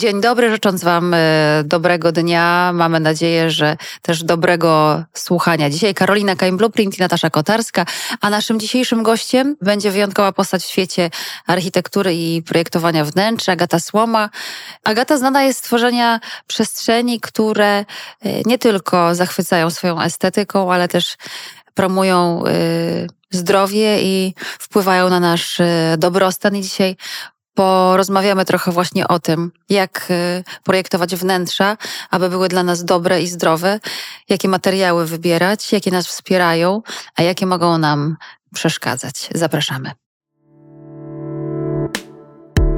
Dzień dobry, życząc Wam e, dobrego dnia. Mamy nadzieję, że też dobrego słuchania. Dzisiaj Karolina Kain Blueprint i Natasza Kotarska, a naszym dzisiejszym gościem będzie wyjątkowa postać w świecie architektury i projektowania wnętrz, Agata Słoma. Agata znana jest z tworzenia przestrzeni, które e, nie tylko zachwycają swoją estetyką, ale też promują e, zdrowie i wpływają na nasz dobrostan. I dzisiaj porozmawiamy trochę właśnie o tym, jak y, projektować wnętrza, aby były dla nas dobre i zdrowe, jakie materiały wybierać, jakie nas wspierają, a jakie mogą nam przeszkadzać. Zapraszamy.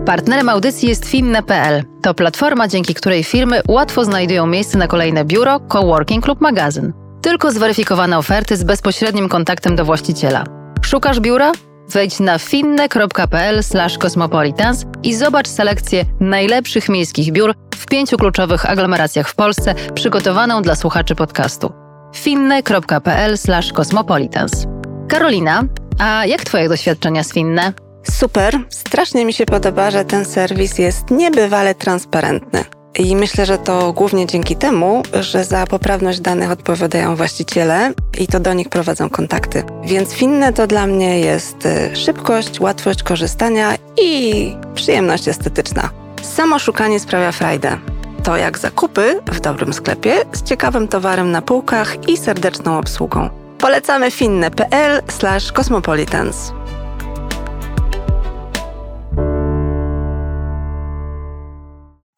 Partnerem audycji jest Finne.pl. To platforma, dzięki której firmy łatwo znajdują miejsce na kolejne biuro, coworking lub magazyn. Tylko zweryfikowane oferty z bezpośrednim kontaktem do właściciela. Szukasz biura? Wejdź na finne.pl/cosmopolitans i zobacz selekcję najlepszych miejskich biur w pięciu kluczowych aglomeracjach w Polsce, przygotowaną dla słuchaczy podcastu. finne.pl/cosmopolitans. Karolina, a jak Twoje doświadczenia z Finne? Super, strasznie mi się podoba, że ten serwis jest niebywale transparentny. I myślę, że to głównie dzięki temu, że za poprawność danych odpowiadają właściciele i to do nich prowadzą kontakty. Więc finne to dla mnie jest y, szybkość, łatwość korzystania i przyjemność estetyczna. Samo szukanie sprawia frajdę. To jak zakupy w dobrym sklepie z ciekawym towarem na półkach i serdeczną obsługą. Polecamy finne.pl/cosmopolitans.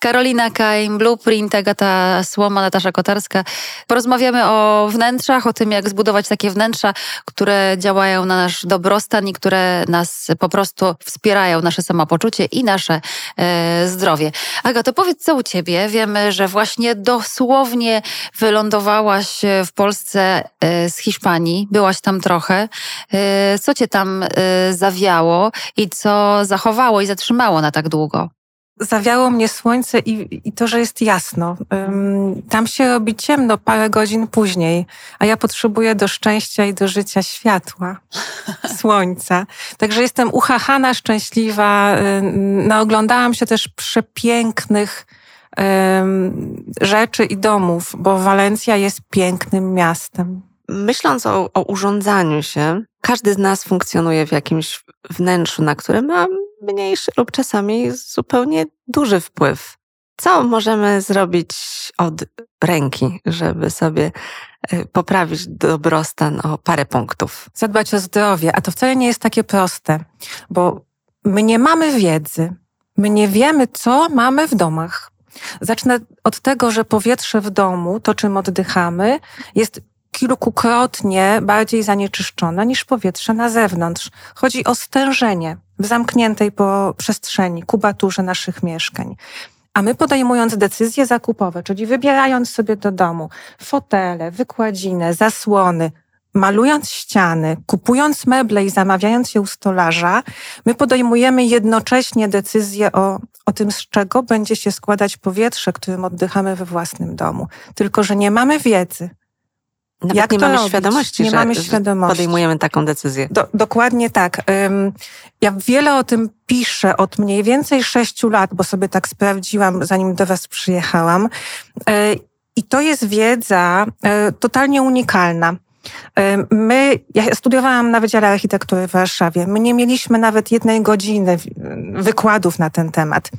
Karolina Kaim, Blueprint, Agata Słoma, Natasza Kotarska. Porozmawiamy o wnętrzach, o tym, jak zbudować takie wnętrza, które działają na nasz dobrostan i które nas po prostu wspierają, nasze samopoczucie i nasze e, zdrowie. Agato, powiedz co u ciebie. Wiemy, że właśnie dosłownie wylądowałaś w Polsce e, z Hiszpanii. Byłaś tam trochę. E, co cię tam e, zawiało i co zachowało i zatrzymało na tak długo? Zawiało mnie słońce i, i to, że jest jasno. Tam się robi ciemno parę godzin później, a ja potrzebuję do szczęścia i do życia światła, słońca. Także jestem uchachana, szczęśliwa. Naoglądałam się też przepięknych rzeczy i domów, bo Walencja jest pięknym miastem. Myśląc o, o urządzaniu się, każdy z nas funkcjonuje w jakimś wnętrzu, na którym ma mniejszy lub czasami zupełnie duży wpływ. Co możemy zrobić od ręki, żeby sobie e, poprawić dobrostan o parę punktów? Zadbać o zdrowie, a to wcale nie jest takie proste, bo my nie mamy wiedzy, my nie wiemy, co mamy w domach. Zacznę od tego, że powietrze w domu, to czym oddychamy, jest kilkukrotnie bardziej zanieczyszczone niż powietrze na zewnątrz. Chodzi o stężenie w zamkniętej po przestrzeni, kubaturze naszych mieszkań. A my podejmując decyzje zakupowe, czyli wybierając sobie do domu fotele, wykładzinę, zasłony, malując ściany, kupując meble i zamawiając je u stolarza, my podejmujemy jednocześnie decyzję o, o tym, z czego będzie się składać powietrze, którym oddychamy we własnym domu. Tylko, że nie mamy wiedzy, nawet Jak nie mamy robić? świadomości, nie że, mamy świadomości. podejmujemy taką decyzję. Do, dokładnie tak. Ja wiele o tym piszę od mniej więcej sześciu lat, bo sobie tak sprawdziłam, zanim do Was przyjechałam. E, I to jest wiedza e, totalnie unikalna. My, ja studiowałam na Wydziale Architektury w Warszawie. My nie mieliśmy nawet jednej godziny wykładów na ten temat.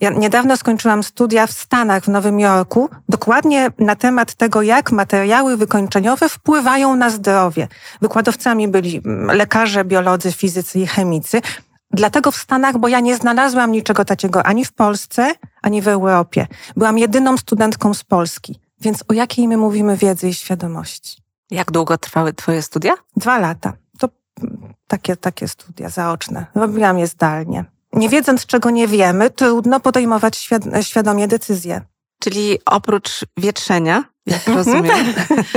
Ja niedawno skończyłam studia w Stanach, w Nowym Jorku, dokładnie na temat tego, jak materiały wykończeniowe wpływają na zdrowie. Wykładowcami byli mm, lekarze, biolodzy, fizycy i chemicy. Dlatego w Stanach, bo ja nie znalazłam niczego takiego ani w Polsce, ani w Europie. Byłam jedyną studentką z Polski. Więc o jakiej my mówimy wiedzy i świadomości? Jak długo trwały Twoje studia? Dwa lata. To takie, takie studia zaoczne. Robiłam je zdalnie. Nie wiedząc, czego nie wiemy, trudno podejmować świadomie decyzje. Czyli oprócz wietrzenia, jak mhm. rozumiem,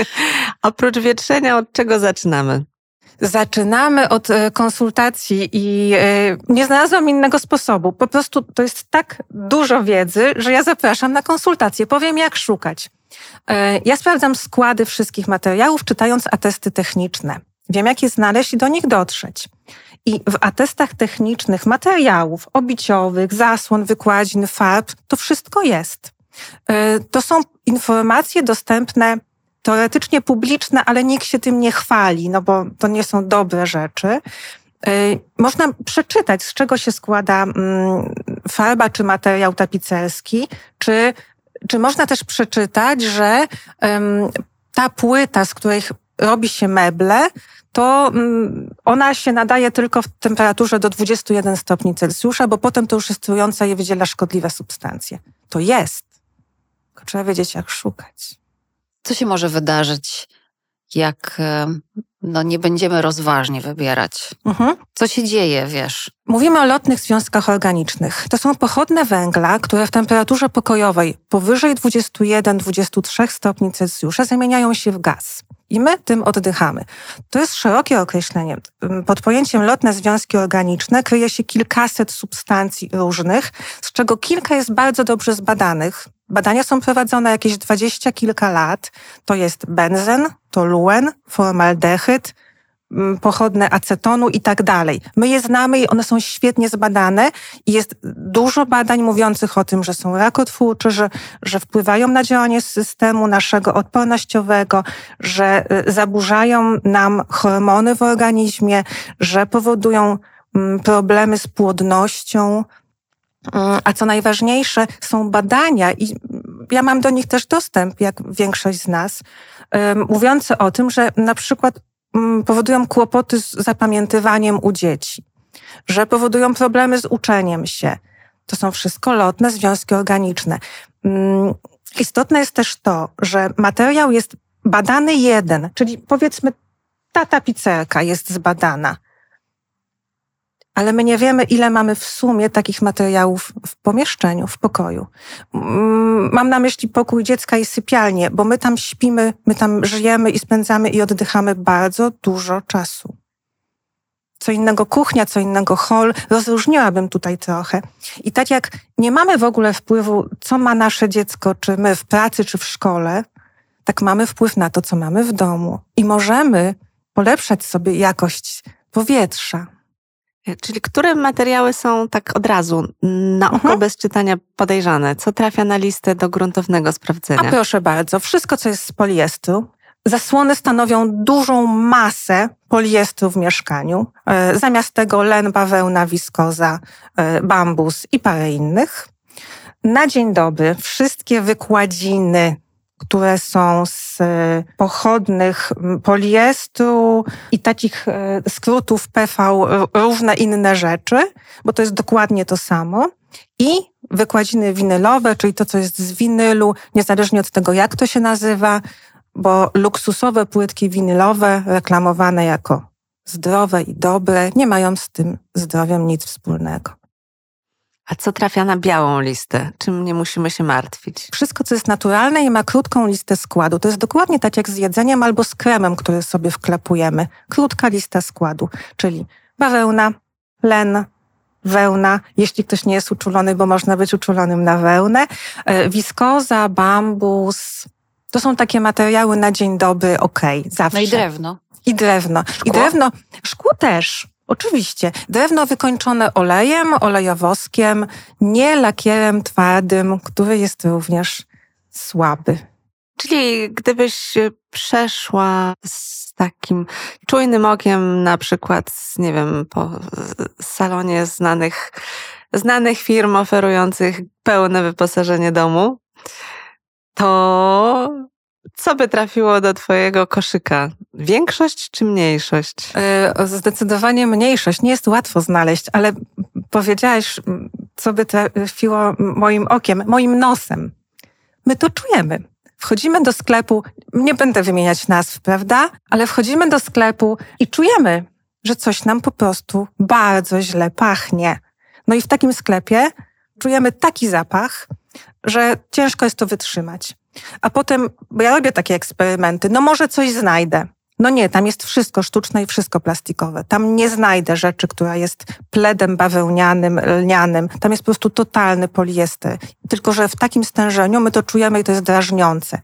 oprócz wietrzenia, od czego zaczynamy? Zaczynamy od e, konsultacji i e, nie znalazłam innego sposobu. Po prostu to jest tak dużo wiedzy, że ja zapraszam na konsultację. Powiem, jak szukać. E, ja sprawdzam składy wszystkich materiałów, czytając atesty techniczne. Wiem, jak je znaleźć i do nich dotrzeć. I w atestach technicznych materiałów obiciowych, zasłon, wykładzin, farb, to wszystko jest. E, to są informacje dostępne teoretycznie publiczne, ale nikt się tym nie chwali, no bo to nie są dobre rzeczy. E, można przeczytać, z czego się składa mm, farba czy materiał tapicerski, czy, czy można też przeczytać, że ta płyta, z której robi się meble, to mm, ona się nadaje tylko w temperaturze do 21 stopni Celsjusza, bo potem to już jest trująca i wydziela szkodliwe substancje. To jest. Tylko trzeba wiedzieć, jak szukać. Co się może wydarzyć, jak no, nie będziemy rozważnie wybierać? Mhm. Co się dzieje, wiesz? Mówimy o lotnych związkach organicznych. To są pochodne węgla, które w temperaturze pokojowej powyżej 21-23 stopni Celsjusza zamieniają się w gaz. I my tym oddychamy. To jest szerokie określenie. Pod pojęciem lotne związki organiczne kryje się kilkaset substancji różnych, z czego kilka jest bardzo dobrze zbadanych. Badania są prowadzone jakieś dwadzieścia kilka lat. To jest benzen, toluen, formaldehyd, Mm, pochodne acetonu i tak dalej. My je znamy i one są świetnie zbadane i jest dużo badań mówiących o tym, że są rakotwórcze, że, że wpływają na działanie systemu naszego odpornościowego, że y, zaburzają nam hormony w organizmie, że powodują mm, problemy z płodnością. Mm, a co najważniejsze, są badania i ja mam do nich też dostęp, jak większość z nas, mówiące o tym, że na przykład Mm, powodują kłopoty z zapamiętywaniem u dzieci, że powodują problemy z uczeniem się. To są wszystko lotne związki organiczne. Mm, istotne jest też to, że materiał jest badany jeden, czyli powiedzmy ta tapicerka jest zbadana ale my nie wiemy, ile mamy w sumie takich materiałów w pomieszczeniu, w pokoju. Mm, mam na myśli pokój dziecka i sypialnię, bo my tam śpimy, my tam żyjemy i spędzamy i oddychamy bardzo dużo czasu. Co innego kuchnia, co innego hol, rozróżniłabym tutaj trochę. I tak jak nie mamy w ogóle wpływu, co ma nasze dziecko, czy my w pracy, czy w szkole, tak mamy wpływ na to, co mamy w domu. I możemy polepszać sobie jakość powietrza, Czyli które materiały są tak od razu na oko mhm. bez czytania podejrzane? Co trafia na listę do gruntownego sprawdzenia? A proszę bardzo, wszystko co jest z poliestru. Zasłony stanowią dużą masę poliestru w mieszkaniu. E, zamiast tego len, bawełna, wiskoza, e, bambus i parę innych. Na dzień dobry wszystkie wykładziny które są z e, pochodnych poliestru i takich e, skrótów PV, różne inne rzeczy, bo to jest dokładnie to samo. I wykładziny winylowe, czyli to, co jest z winylu, niezależnie od tego, jak to się nazywa, bo luksusowe płytki winylowe, reklamowane jako zdrowe i dobre, nie mają z tym zdrowiem nic wspólnego. A co trafia na białą listę? Czym nie musimy się martwić? Wszystko, co jest naturalne i ma krótką listę składu. To jest dokładnie tak jak z jedzeniem albo z kremem, który sobie wklepujemy. Krótka lista składu, czyli bawełna, len, wełna, jeśli ktoś nie jest uczulony, bo można być uczulonym na wełnę, e, wiskoza, bambus. To są takie materiały na dzień dobry, okej, okay, zawsze. No i drewno. I drewno. Szkło? I drewno, szkło też. Oczywiście. Drewno wykończone olejem, olejowoskiem, nie lakierem twardym, który jest również słaby. Czyli gdybyś przeszła z takim czujnym okiem, na przykład, nie wiem, po salonie znanych, znanych firm oferujących pełne wyposażenie domu, to co by trafiło do Twojego koszyka? Większość czy mniejszość? E, zdecydowanie mniejszość. Nie jest łatwo znaleźć, ale powiedziałaś, co by trafiło moim okiem, moim nosem. My to czujemy. Wchodzimy do sklepu, nie będę wymieniać nazw, prawda? Ale wchodzimy do sklepu i czujemy, że coś nam po prostu bardzo źle pachnie. No i w takim sklepie czujemy taki zapach, że ciężko jest to wytrzymać. A potem, bo ja robię takie eksperymenty, no może coś znajdę. No nie, tam jest wszystko sztuczne i wszystko plastikowe. Tam nie znajdę rzeczy, która jest pledem bawełnianym, lnianym. Tam jest po prostu totalny poliester. Tylko, że w takim stężeniu my to czujemy i to jest drażniące.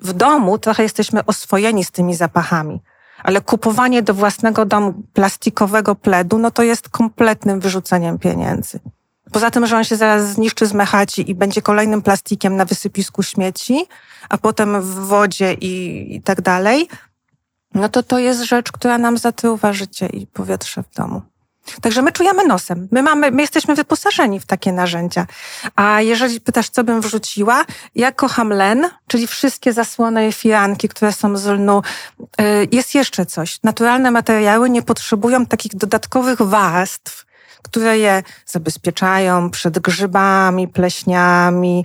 W domu trochę jesteśmy oswojeni z tymi zapachami. Ale kupowanie do własnego domu plastikowego pledu, no to jest kompletnym wyrzuceniem pieniędzy. Poza tym, że on się zaraz zniszczy, zmechaci i będzie kolejnym plastikiem na wysypisku śmieci, a potem w wodzie i, i tak dalej, no to to jest rzecz, która nam zatruwa życie i powietrze w domu. Także my czujemy nosem. My, mamy, my jesteśmy wyposażeni w takie narzędzia. A jeżeli pytasz, co bym wrzuciła, ja kocham len, czyli wszystkie zasłony firanki, które są z lnu. Y, jest jeszcze coś. Naturalne materiały nie potrzebują takich dodatkowych warstw, które je zabezpieczają przed grzybami, pleśniami,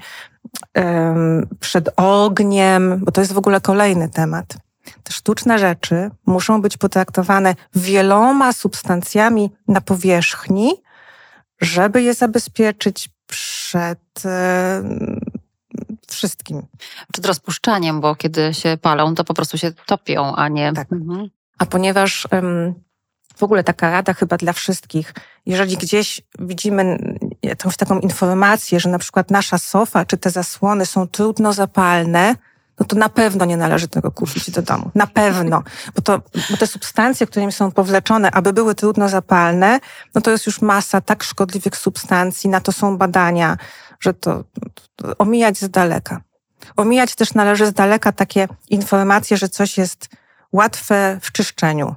przed ogniem, bo to jest w ogóle kolejny temat. Te sztuczne rzeczy muszą być potraktowane wieloma substancjami na powierzchni, żeby je zabezpieczyć przed wszystkim. Przed rozpuszczaniem, bo kiedy się palą, to po prostu się topią, a nie. Tak. Mhm. A ponieważ w ogóle taka rada chyba dla wszystkich, jeżeli gdzieś widzimy jakąś taką informację, że na przykład nasza sofa czy te zasłony są trudno zapalne, no to na pewno nie należy tego kupić do domu. Na pewno. Bo, to, bo te substancje, którymi są powleczone, aby były trudno zapalne, no to jest już masa tak szkodliwych substancji, na to są badania, że to, to omijać z daleka. Omijać też należy z daleka takie informacje, że coś jest łatwe w czyszczeniu,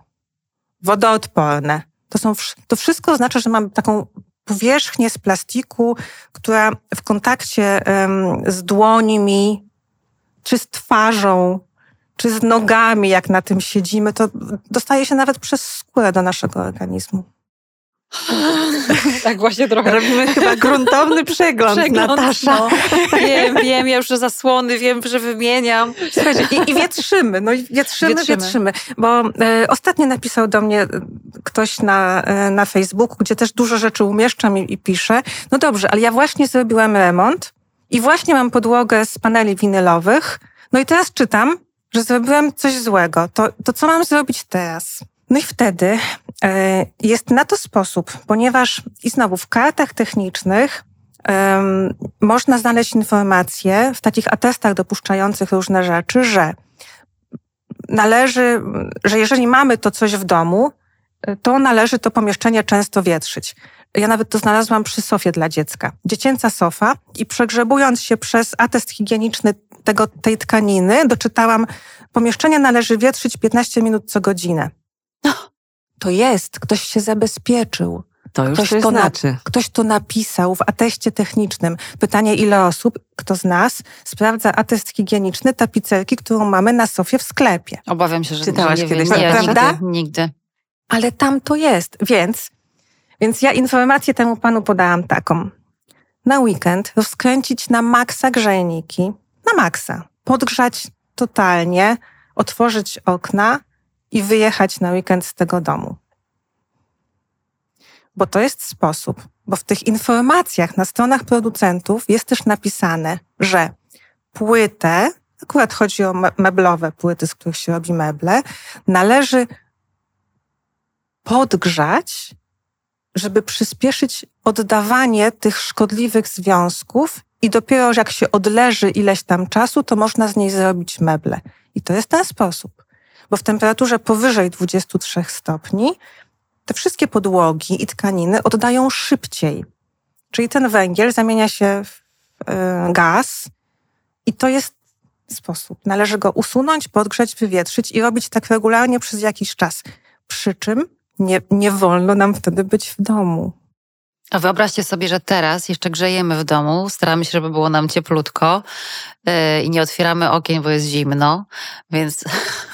wodoodporne. To, są, to wszystko oznacza, że mamy taką powierzchnię z plastiku, która w kontakcie z dłońmi czy z twarzą, czy z nogami, jak na tym siedzimy, to dostaje się nawet przez skórę do naszego organizmu. Tak właśnie trochę. Robimy chyba gruntowny przegląd, przegląd Natasza. No. Wiem, wiem, ja już zasłony wiem, że wymieniam. Słuchajcie, i, i wietrzymy, no i wietrzymy, wietrzymy. wietrzymy. Bo e, ostatnio napisał do mnie ktoś na, e, na Facebooku, gdzie też dużo rzeczy umieszczam i, i piszę. No dobrze, ale ja właśnie zrobiłam remont i właśnie mam podłogę z paneli winylowych. No i teraz czytam, że zrobiłem coś złego. To, to co mam zrobić teraz? No i wtedy jest na to sposób, ponieważ i znowu w kartach technicznych um, można znaleźć informacje w takich atestach dopuszczających różne rzeczy, że należy, że jeżeli mamy to coś w domu, to należy to pomieszczenie często wietrzyć. Ja nawet to znalazłam przy sofie dla dziecka. Dziecięca sofa i przegrzebując się przez atest higieniczny tego, tej tkaniny, doczytałam, pomieszczenie należy wietrzyć 15 minut co godzinę. To jest, ktoś się zabezpieczył. To już ktoś to znaczy. Na, ktoś to napisał w ateście technicznym. Pytanie, ile osób, kto z nas sprawdza atest higieniczny tapicerki, którą mamy na sofie w sklepie. Obawiam się, że Czytałaś nie kiedyś, wiem. Nie, prawda? Nigdy, nigdy. Ale tam to jest, więc więc ja informację temu panu podałam taką. Na weekend rozkręcić na maksa grzejniki, na maksa, podgrzać totalnie, otworzyć okna i wyjechać na weekend z tego domu. Bo to jest sposób, bo w tych informacjach na stronach producentów jest też napisane, że płytę, akurat chodzi o meblowe płyty, z których się robi meble, należy podgrzać żeby przyspieszyć oddawanie tych szkodliwych związków i dopiero jak się odleży ileś tam czasu, to można z niej zrobić meble. I to jest ten sposób. Bo w temperaturze powyżej 23 stopni te wszystkie podłogi i tkaniny oddają szybciej. Czyli ten węgiel zamienia się w e, gaz i to jest sposób. Należy go usunąć, podgrzeć, wywietrzyć i robić tak regularnie przez jakiś czas. Przy czym nie, nie wolno nam wtedy być w domu. A wyobraźcie sobie, że teraz jeszcze grzejemy w domu, staramy się, żeby było nam cieplutko yy, i nie otwieramy okien, bo jest zimno, więc E,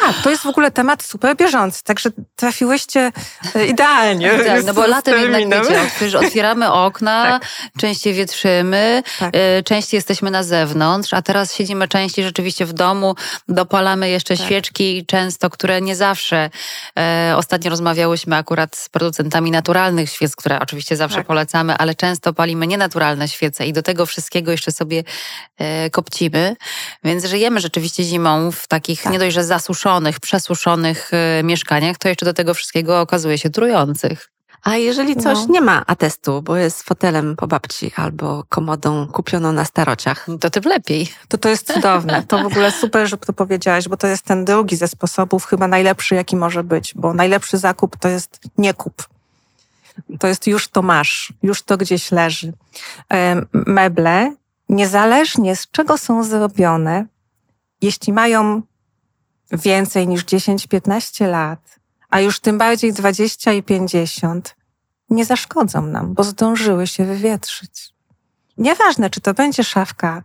tak, to jest w ogóle temat super bieżący, także trafiłyście e, idealnie. Tak, no bo latem jednak wiecie, otwieramy okna, tak. częściej wietrzymy, tak. E, częściej jesteśmy na zewnątrz, a teraz siedzimy częściej rzeczywiście w domu, dopalamy jeszcze tak. świeczki często, które nie zawsze. E, ostatnio rozmawiałyśmy akurat z producentami naturalnych świec, które oczywiście zawsze tak. polecamy, ale często palimy nienaturalne świece i do tego wszystkiego jeszcze sobie e, kopcimy, więc żyjemy rzeczywiście zimą w takich tak nie dość, że zasuszonych, przesuszonych y, mieszkaniach, to jeszcze do tego wszystkiego okazuje się trujących. A jeżeli coś no. nie ma atestu, bo jest fotelem po babci albo komodą kupioną na starociach, to tym lepiej. To to jest cudowne. To w ogóle super, że to powiedziałaś, bo to jest ten drugi ze sposobów, chyba najlepszy, jaki może być, bo najlepszy zakup to jest nie kup. To jest już to masz, już to gdzieś leży. Meble, niezależnie z czego są zrobione, jeśli mają więcej niż 10-15 lat, a już tym bardziej 20 i 50, nie zaszkodzą nam, bo zdążyły się wywietrzyć. Nieważne, czy to będzie szafka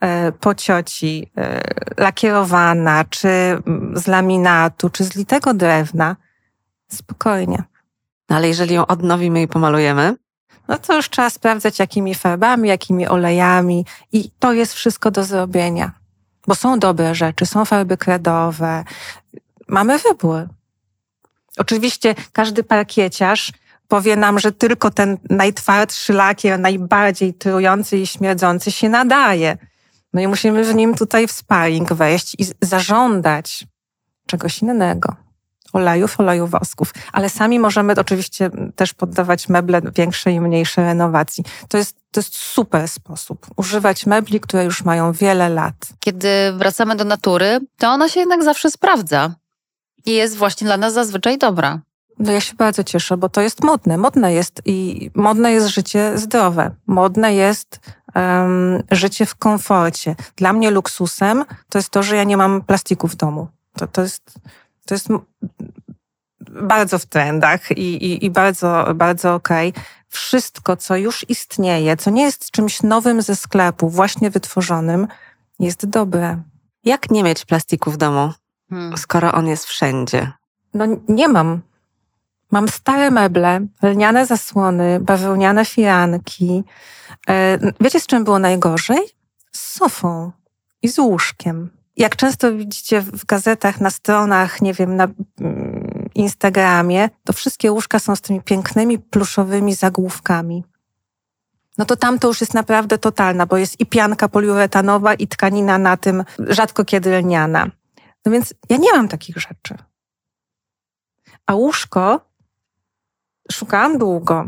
e, po cioci, e, lakierowana, czy z laminatu, czy z litego drewna, spokojnie. No ale jeżeli ją odnowimy i pomalujemy, no to już trzeba sprawdzać, jakimi farbami, jakimi olejami, i to jest wszystko do zrobienia. Bo są dobre rzeczy, są farby kredowe. Mamy wybór. Oczywiście każdy parkieciarz powie nam, że tylko ten najtwardszy lakier, najbardziej trujący i śmierdzący się nadaje. No i musimy w nim tutaj w sparring wejść i zażądać czegoś innego. Olejów, oleju wosków. Ale sami możemy oczywiście też poddawać meble większej i mniejszej renowacji. To jest, to jest super sposób. Używać mebli, które już mają wiele lat. Kiedy wracamy do natury, to ona się jednak zawsze sprawdza i jest właśnie dla nas zazwyczaj dobra. No ja się bardzo cieszę, bo to jest modne. Modne jest i modne jest życie zdrowe. Modne jest um, życie w komforcie. Dla mnie luksusem to jest to, że ja nie mam plastiku w domu. To, to jest, to jest bardzo w trendach i, i, i bardzo, bardzo okej. Okay. Wszystko, co już istnieje, co nie jest czymś nowym ze sklepu, właśnie wytworzonym, jest dobre. Jak nie mieć plastiku w domu? hmm. skoro on jest wszędzie? No nie mam. Mam stare meble, lniane zasłony, bawełniane firanki. E, wiecie, z czym było najgorzej? Z sofą i z łóżkiem. Jak często widzicie w gazetach, na stronach, nie wiem, na mm, Instagramie, to wszystkie łóżka są z tymi pięknymi, pluszowymi zagłówkami. No to tam to już jest naprawdę totalna, bo jest i pianka poliuretanowa, i tkanina na tym, rzadko kiedy lniana. No więc ja nie mam takich rzeczy. A łóżko szukałam długo.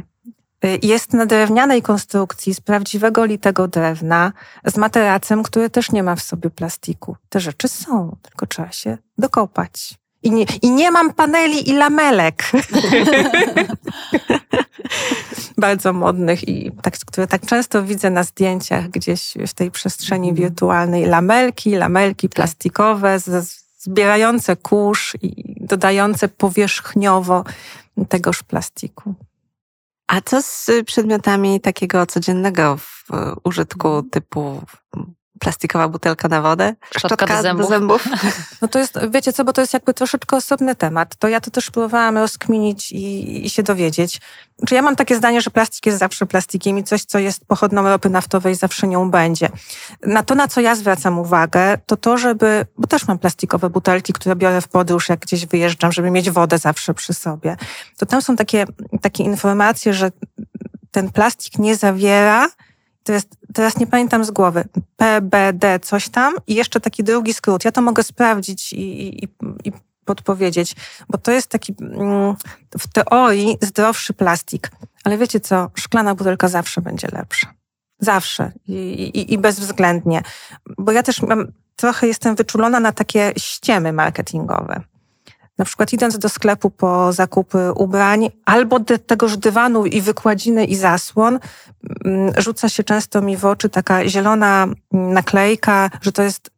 Y, jest na drewnianej konstrukcji z prawdziwego litego drewna, z materacem, który też nie ma w sobie plastiku. Te rzeczy są, tylko trzeba się dokopać. I nie, i nie mam paneli i lamelek. Bardzo modnych i tak, które tak często widzę na zdjęciach gdzieś w tej przestrzeni mhm. wirtualnej. Lamelki, lamelki tak. plastikowe z, zbierające kurz i dodające powierzchniowo tegoż plastiku. A co z przedmiotami takiego codziennego w użytku typu plastikowa butelka na wodę, szczotka, szczotka do, zębów. do, zębów. No to jest, wiecie co, bo to jest jakby troszeczkę osobny temat. To ja to też próbowałam rozkminić i, i się dowiedzieć. Czy ja mam takie zdanie, że plastik jest zawsze plastikiem i coś, co jest pochodną ropy naftowej, zawsze nią będzie. Na to, na co ja zwracam uwagę, to to, żeby, bo też mam plastikowe butelki, które biorę w podróż, jak gdzieś wyjeżdżam, żeby mieć wodę zawsze przy sobie. To tam są takie, takie informacje, że ten plastik nie zawiera to jest, teraz nie pamiętam z głowy, PBD coś tam i jeszcze taki drugi skrót. Ja to mogę sprawdzić i, i, i podpowiedzieć, bo to jest taki mm, w teorii zdrowszy plastik. Ale wiecie co, szklana butelka zawsze będzie lepsza. Zawsze i, i, i bezwzględnie. Bo ja też mam, trochę jestem wyczulona na takie ściemy marketingowe. Na przykład idąc do sklepu po zakupy ubrań albo do tegoż dywanu i wykładziny i zasłon, mm, rzuca się często mi w oczy taka zielona naklejka, że to jest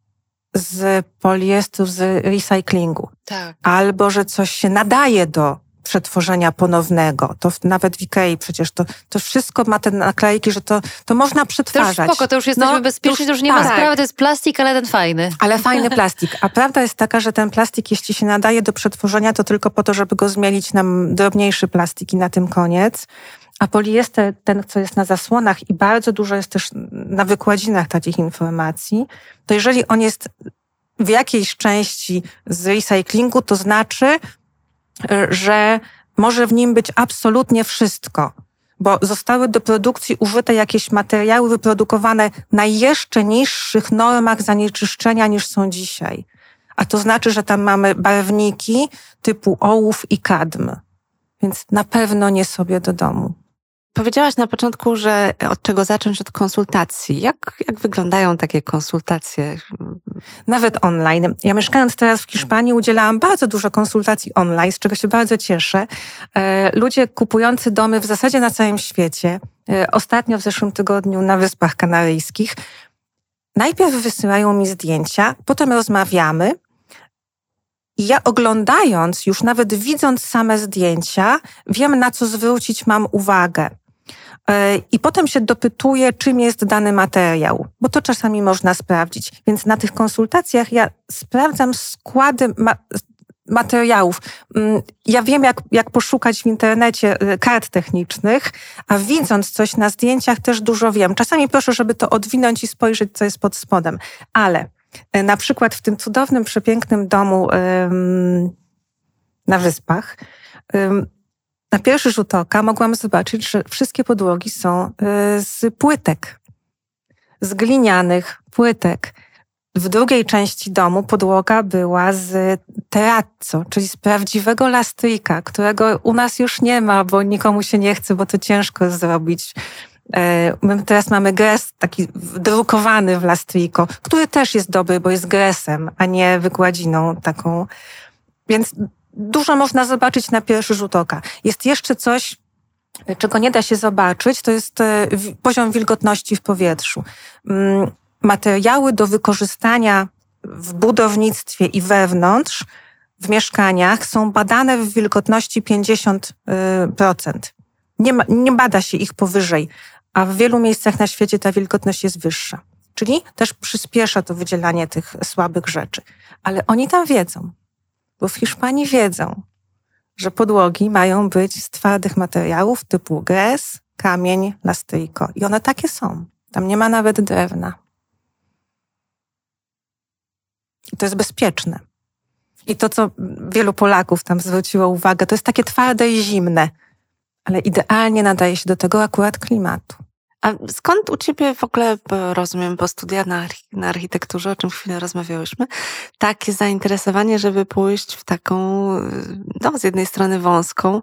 z poliestru, z recyklingu. Tak. Albo, że coś się nadaje do przetworzenia ponownego. To nawet w Ikei przecież to, to wszystko ma te naklejki, że to, to można przetwarzać. To już spoko, to już jesteśmy no, bezpieczni, to już nie tak. ma sprawy, to jest plastik, ale ten fajny. Ale fajny plastik. A prawda jest taka, że ten plastik, jeśli się nadaje do przetworzenia, to tylko po to, żeby go zmielić na drobniejszy plastik i na tym koniec. A poliester, ten, co jest na zasłonach i bardzo dużo jest też na wykładzinach takich informacji, to jeżeli on jest w jakiejś części z recyklingu, to znaczy, że może w nim być absolutnie wszystko, bo zostały do produkcji użyte jakieś materiały wyprodukowane na jeszcze niższych normach zanieczyszczenia niż są dzisiaj. A to znaczy, że tam mamy barwniki typu ołów i kadm. więc na pewno nie sobie do domu. Powiedziałaś na początku, że od czego zacząć od konsultacji. Jak, jak wyglądają takie konsultacje? Nawet online. Ja mieszkając teraz w Hiszpanii udzielałam bardzo dużo konsultacji online, z czego się bardzo cieszę. E, ludzie kupujący domy w zasadzie na całym świecie, e, ostatnio w zeszłym tygodniu na Wyspach Kanaryjskich, najpierw wysyłają mi zdjęcia, potem rozmawiamy. I ja oglądając, już nawet widząc same zdjęcia, wiem na co zwrócić mam uwagę. E, I potem się dopytuję, czym jest dany materiał, bo to czasami można sprawdzić. Więc na tych konsultacjach ja sprawdzam składy ma materiałów. Mm, ja wiem, jak, jak poszukać w internecie e, kart technicznych, a widząc coś na zdjęciach też dużo wiem. Czasami proszę, żeby to odwinąć i spojrzeć, co jest pod spodem. Ale e, na przykład w tym cudownym, przepięknym domu na wyspach na pierwszy rzut oka mogłam zobaczyć, że wszystkie podłogi są y, z płytek, z glinianych płytek. W drugiej części domu podłoga była z terrazzo, czyli z prawdziwego lastryka, którego u nas już nie ma, bo nikomu się nie chce, bo to ciężko zrobić. E, my teraz mamy gres taki drukowany w lastriko, który też jest dobry, bo jest gresem, a nie wykładziną taką. Więc dużo można zobaczyć na pierwszy rzut oka. Jest jeszcze coś, czego nie da się zobaczyć, to jest e, poziom wilgotności w powietrzu. Mm, materiały do wykorzystania w budownictwie i wewnątrz, w mieszkaniach są badane w wilgotności 50%. Nie, ma, nie bada się ich powyżej, a w wielu miejscach na świecie ta wilgotność jest wyższa. Czyli też przyspiesza to wydzielanie tych słabych rzeczy. Ale oni tam wiedzą bo w Hiszpanii wiedzą, że podłogi mają być z twardych materiałów typu gres, kamień, lastyjko. I one takie są. Tam nie ma nawet drewna. I to jest bezpieczne. I to, co wielu Polaków tam zwróciło uwagę, to jest takie twarde i zimne, ale idealnie nadaje się do tego akurat klimatu. A skąd u ciebie w ogóle, rozumiem, po studiach na, na architekturze, o czym chwilę rozmawiałyśmy, takie zainteresowanie, żeby pójść w taką, no, z jednej strony wąską,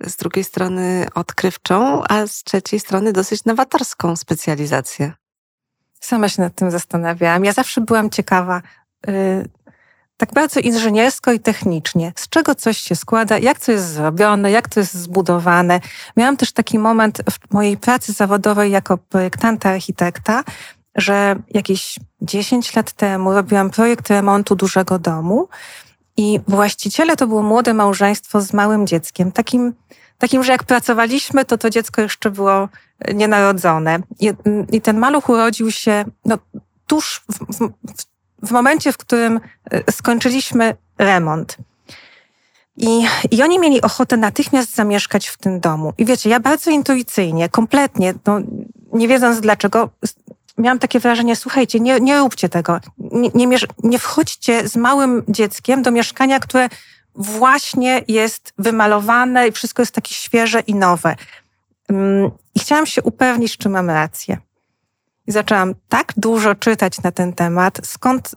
z drugiej strony odkrywczą, a z trzeciej strony dosyć nowatorską specjalizację? Sama się nad tym zastanawiałam. Ja zawsze byłam ciekawa, y, tak bardzo inżyniersko i technicznie, z czego coś się składa, jak to jest zrobione, jak to jest zbudowane. Miałam też taki moment w mojej pracy zawodowej jako projektanta architekta, że jakieś 10 lat temu robiłam projekt remontu dużego domu i właściciele to było młode małżeństwo z małym dzieckiem, takim, takim że jak pracowaliśmy, to to dziecko jeszcze było nienarodzone. I, i ten maluch urodził się no, tuż w, w, w momencie, w którym e, skończyliśmy remont. I, I oni mieli ochotę natychmiast zamieszkać w tym domu. I wiecie, ja bardzo intuicyjnie, kompletnie, no, nie wiedząc dlaczego, miałam takie wrażenie, słuchajcie, nie, nie róbcie tego. Nie, nie, nie wchodźcie z małym dzieckiem do mieszkania, które właśnie jest wymalowane i wszystko jest takie świeże i nowe. Mm, I chciałam się upewnić, czy mam rację. I zaczęłam tak dużo czytać na ten temat, skąd,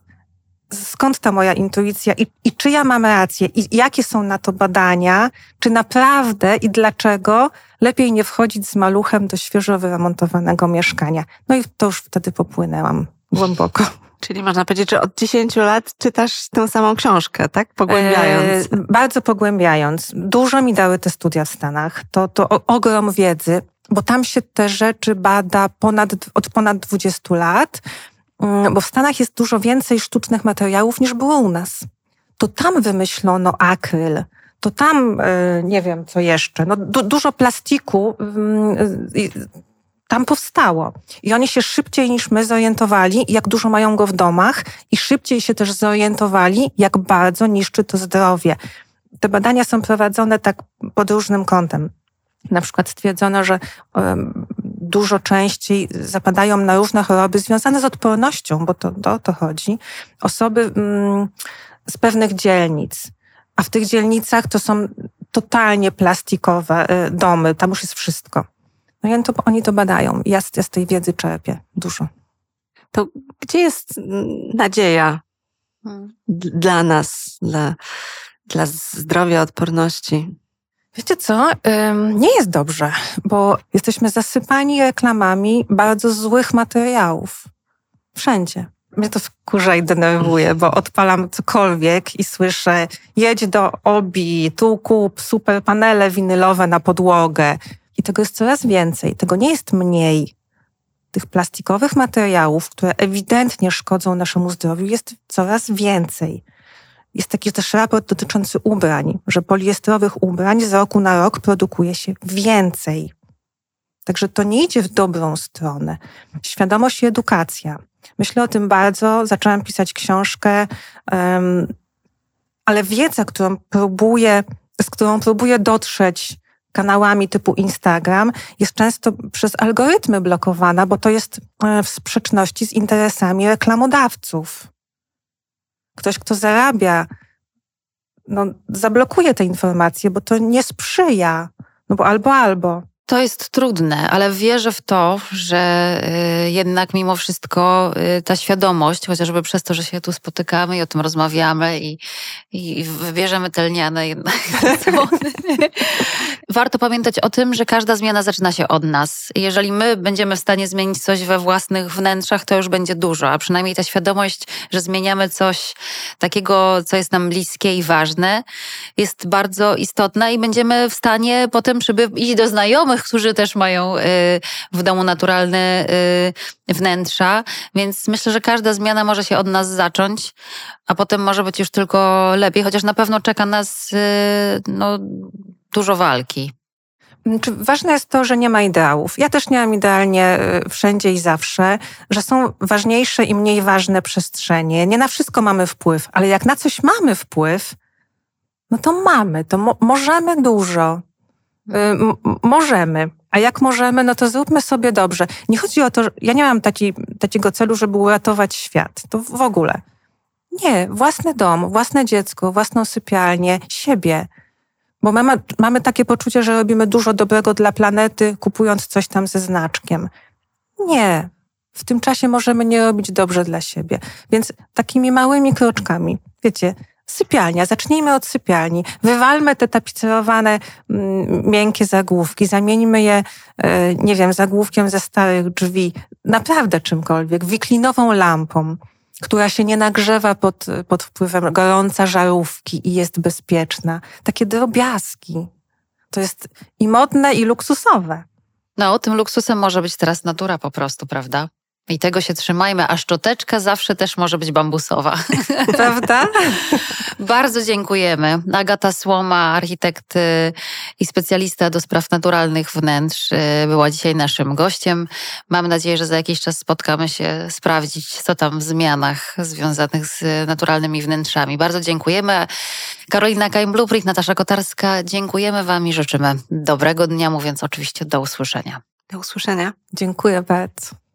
skąd ta moja intuicja i, i czy ja mam rację i jakie są na to badania, czy naprawdę i dlaczego lepiej nie wchodzić z maluchem do świeżo wyremontowanego mieszkania. No i to już wtedy popłynęłam głęboko. Czyli można powiedzieć, że od 10 lat czytasz tę samą książkę, tak? Pogłębiając. E, bardzo pogłębiając. Dużo mi dały te studia w Stanach. To, to ogrom wiedzy bo tam się te rzeczy bada ponad, od ponad 20 lat, mm, bo w Stanach jest dużo więcej sztucznych materiałów niż było u nas. To tam wymyślono akryl, to tam, e, nie wiem co jeszcze, no du dużo plastiku mm, tam powstało. I oni się szybciej niż my zorientowali, jak dużo mają go w domach i szybciej się też zorientowali, jak bardzo niszczy to zdrowie. Te badania są prowadzone tak pod różnym kątem. Na przykład stwierdzono, że dużo częściej zapadają na różne choroby związane z odpornością, bo to, o to chodzi, osoby mm, z pewnych dzielnic. A w tych dzielnicach to są totalnie plastikowe y, domy, tam już jest wszystko. No i to, oni to badają. Ja, ja z tej wiedzy czerpię dużo. To gdzie jest nadzieja hmm. dla nas, dla, dla zdrowia, odporności? Wiecie co? Nie jest dobrze, bo jesteśmy zasypani reklamami bardzo złych materiałów. Wszędzie. Mnie to wkurza i denerwuje, bo odpalam cokolwiek i słyszę jedź do Obi, tu kup super panele winylowe na podłogę. I tego jest coraz więcej. Tego nie jest mniej. Tych plastikowych materiałów, które ewidentnie szkodzą naszemu zdrowiu, jest coraz więcej. Jest taki też raport dotyczący ubrań, że poliestrowych ubrań z roku na rok produkuje się więcej. Także to nie idzie w dobrą stronę. Świadomość i edukacja. Myślę o tym bardzo. Zaczęłam pisać książkę, um, ale wiedza, którą próbuję, z którą próbuję dotrzeć kanałami typu Instagram, jest często przez algorytmy blokowana, bo to jest e, w sprzeczności z interesami reklamodawców. Ktoś, kto zarabia, no, zablokuje te informacje, bo to nie sprzyja. No bo albo, albo. To jest trudne, ale wierzę w to, że y, jednak mimo wszystko y, ta świadomość, chociażby przez to, że się tu spotykamy i o tym rozmawiamy i, i wybierzemy te lniane jednak warto pamiętać o tym, że każda zmiana zaczyna się od nas. Jeżeli my będziemy w stanie zmienić coś we własnych wnętrzach, to już będzie dużo, a przynajmniej ta świadomość, że zmieniamy coś takiego, co jest nam bliskie i ważne, jest bardzo istotna i będziemy w stanie potem przyby iść do znajomych, znajomych, którzy też mają y, w domu naturalne y, wnętrza, więc myślę, że każda zmiana może się od nas zacząć, a potem może być już tylko lepiej, chociaż na pewno czeka nas y, no, dużo walki. Ważne jest to, że nie ma ideałów? Ja też nie mam idealnie wszędzie i zawsze, że są ważniejsze i mniej ważne przestrzenie. Nie na wszystko mamy wpływ, ale jak na coś mamy wpływ, no to mamy, to mo możemy dużo. Y, możemy. A jak możemy, no to zróbmy sobie dobrze. Nie chodzi o to, że ja nie mam taki, takiego celu, żeby uratować świat. To w ogóle. Nie, własny dom, własne dziecko, własną sypialnię, siebie. Bo mamy, mamy takie poczucie, że robimy dużo dobrego dla planety, kupując coś tam ze znaczkiem. Nie. W tym czasie możemy nie robić dobrze dla siebie. Więc takimi małymi kroczkami, wiecie, Sypialnia. Zacznijmy od sypialni. Wywalmy te tapicerowane mm, miękkie zagłówki, zamieńmy je, e, nie wiem, zagłówkiem ze starych drzwi, naprawdę czymkolwiek, wiklinową lampą, która się nie nagrzewa pod, pod wpływem gorąca żarówki i jest bezpieczna. Takie drobiazgi. To jest i modne, i luksusowe. No, tym luksusem może być teraz natura po prostu, prawda? I tego się trzymajmy, a szczoteczka zawsze też może być bambusowa. Prawda? Bardzo dziękujemy. Agata Słoma, architekt y, i specjalista do spraw naturalnych wnętrz, y, była dzisiaj naszym gościem. Mam nadzieję, że za jakiś czas spotkamy się, sprawdzić, co tam w zmianach związanych z naturalnymi wnętrzami. Bardzo dziękujemy. Karolina Kaim-Blueprint, Natasza Kotarska, dziękujemy Wam i życzymy dobrego dnia, mówiąc oczywiście do usłyszenia. Do usłyszenia. Dziękuję bardzo.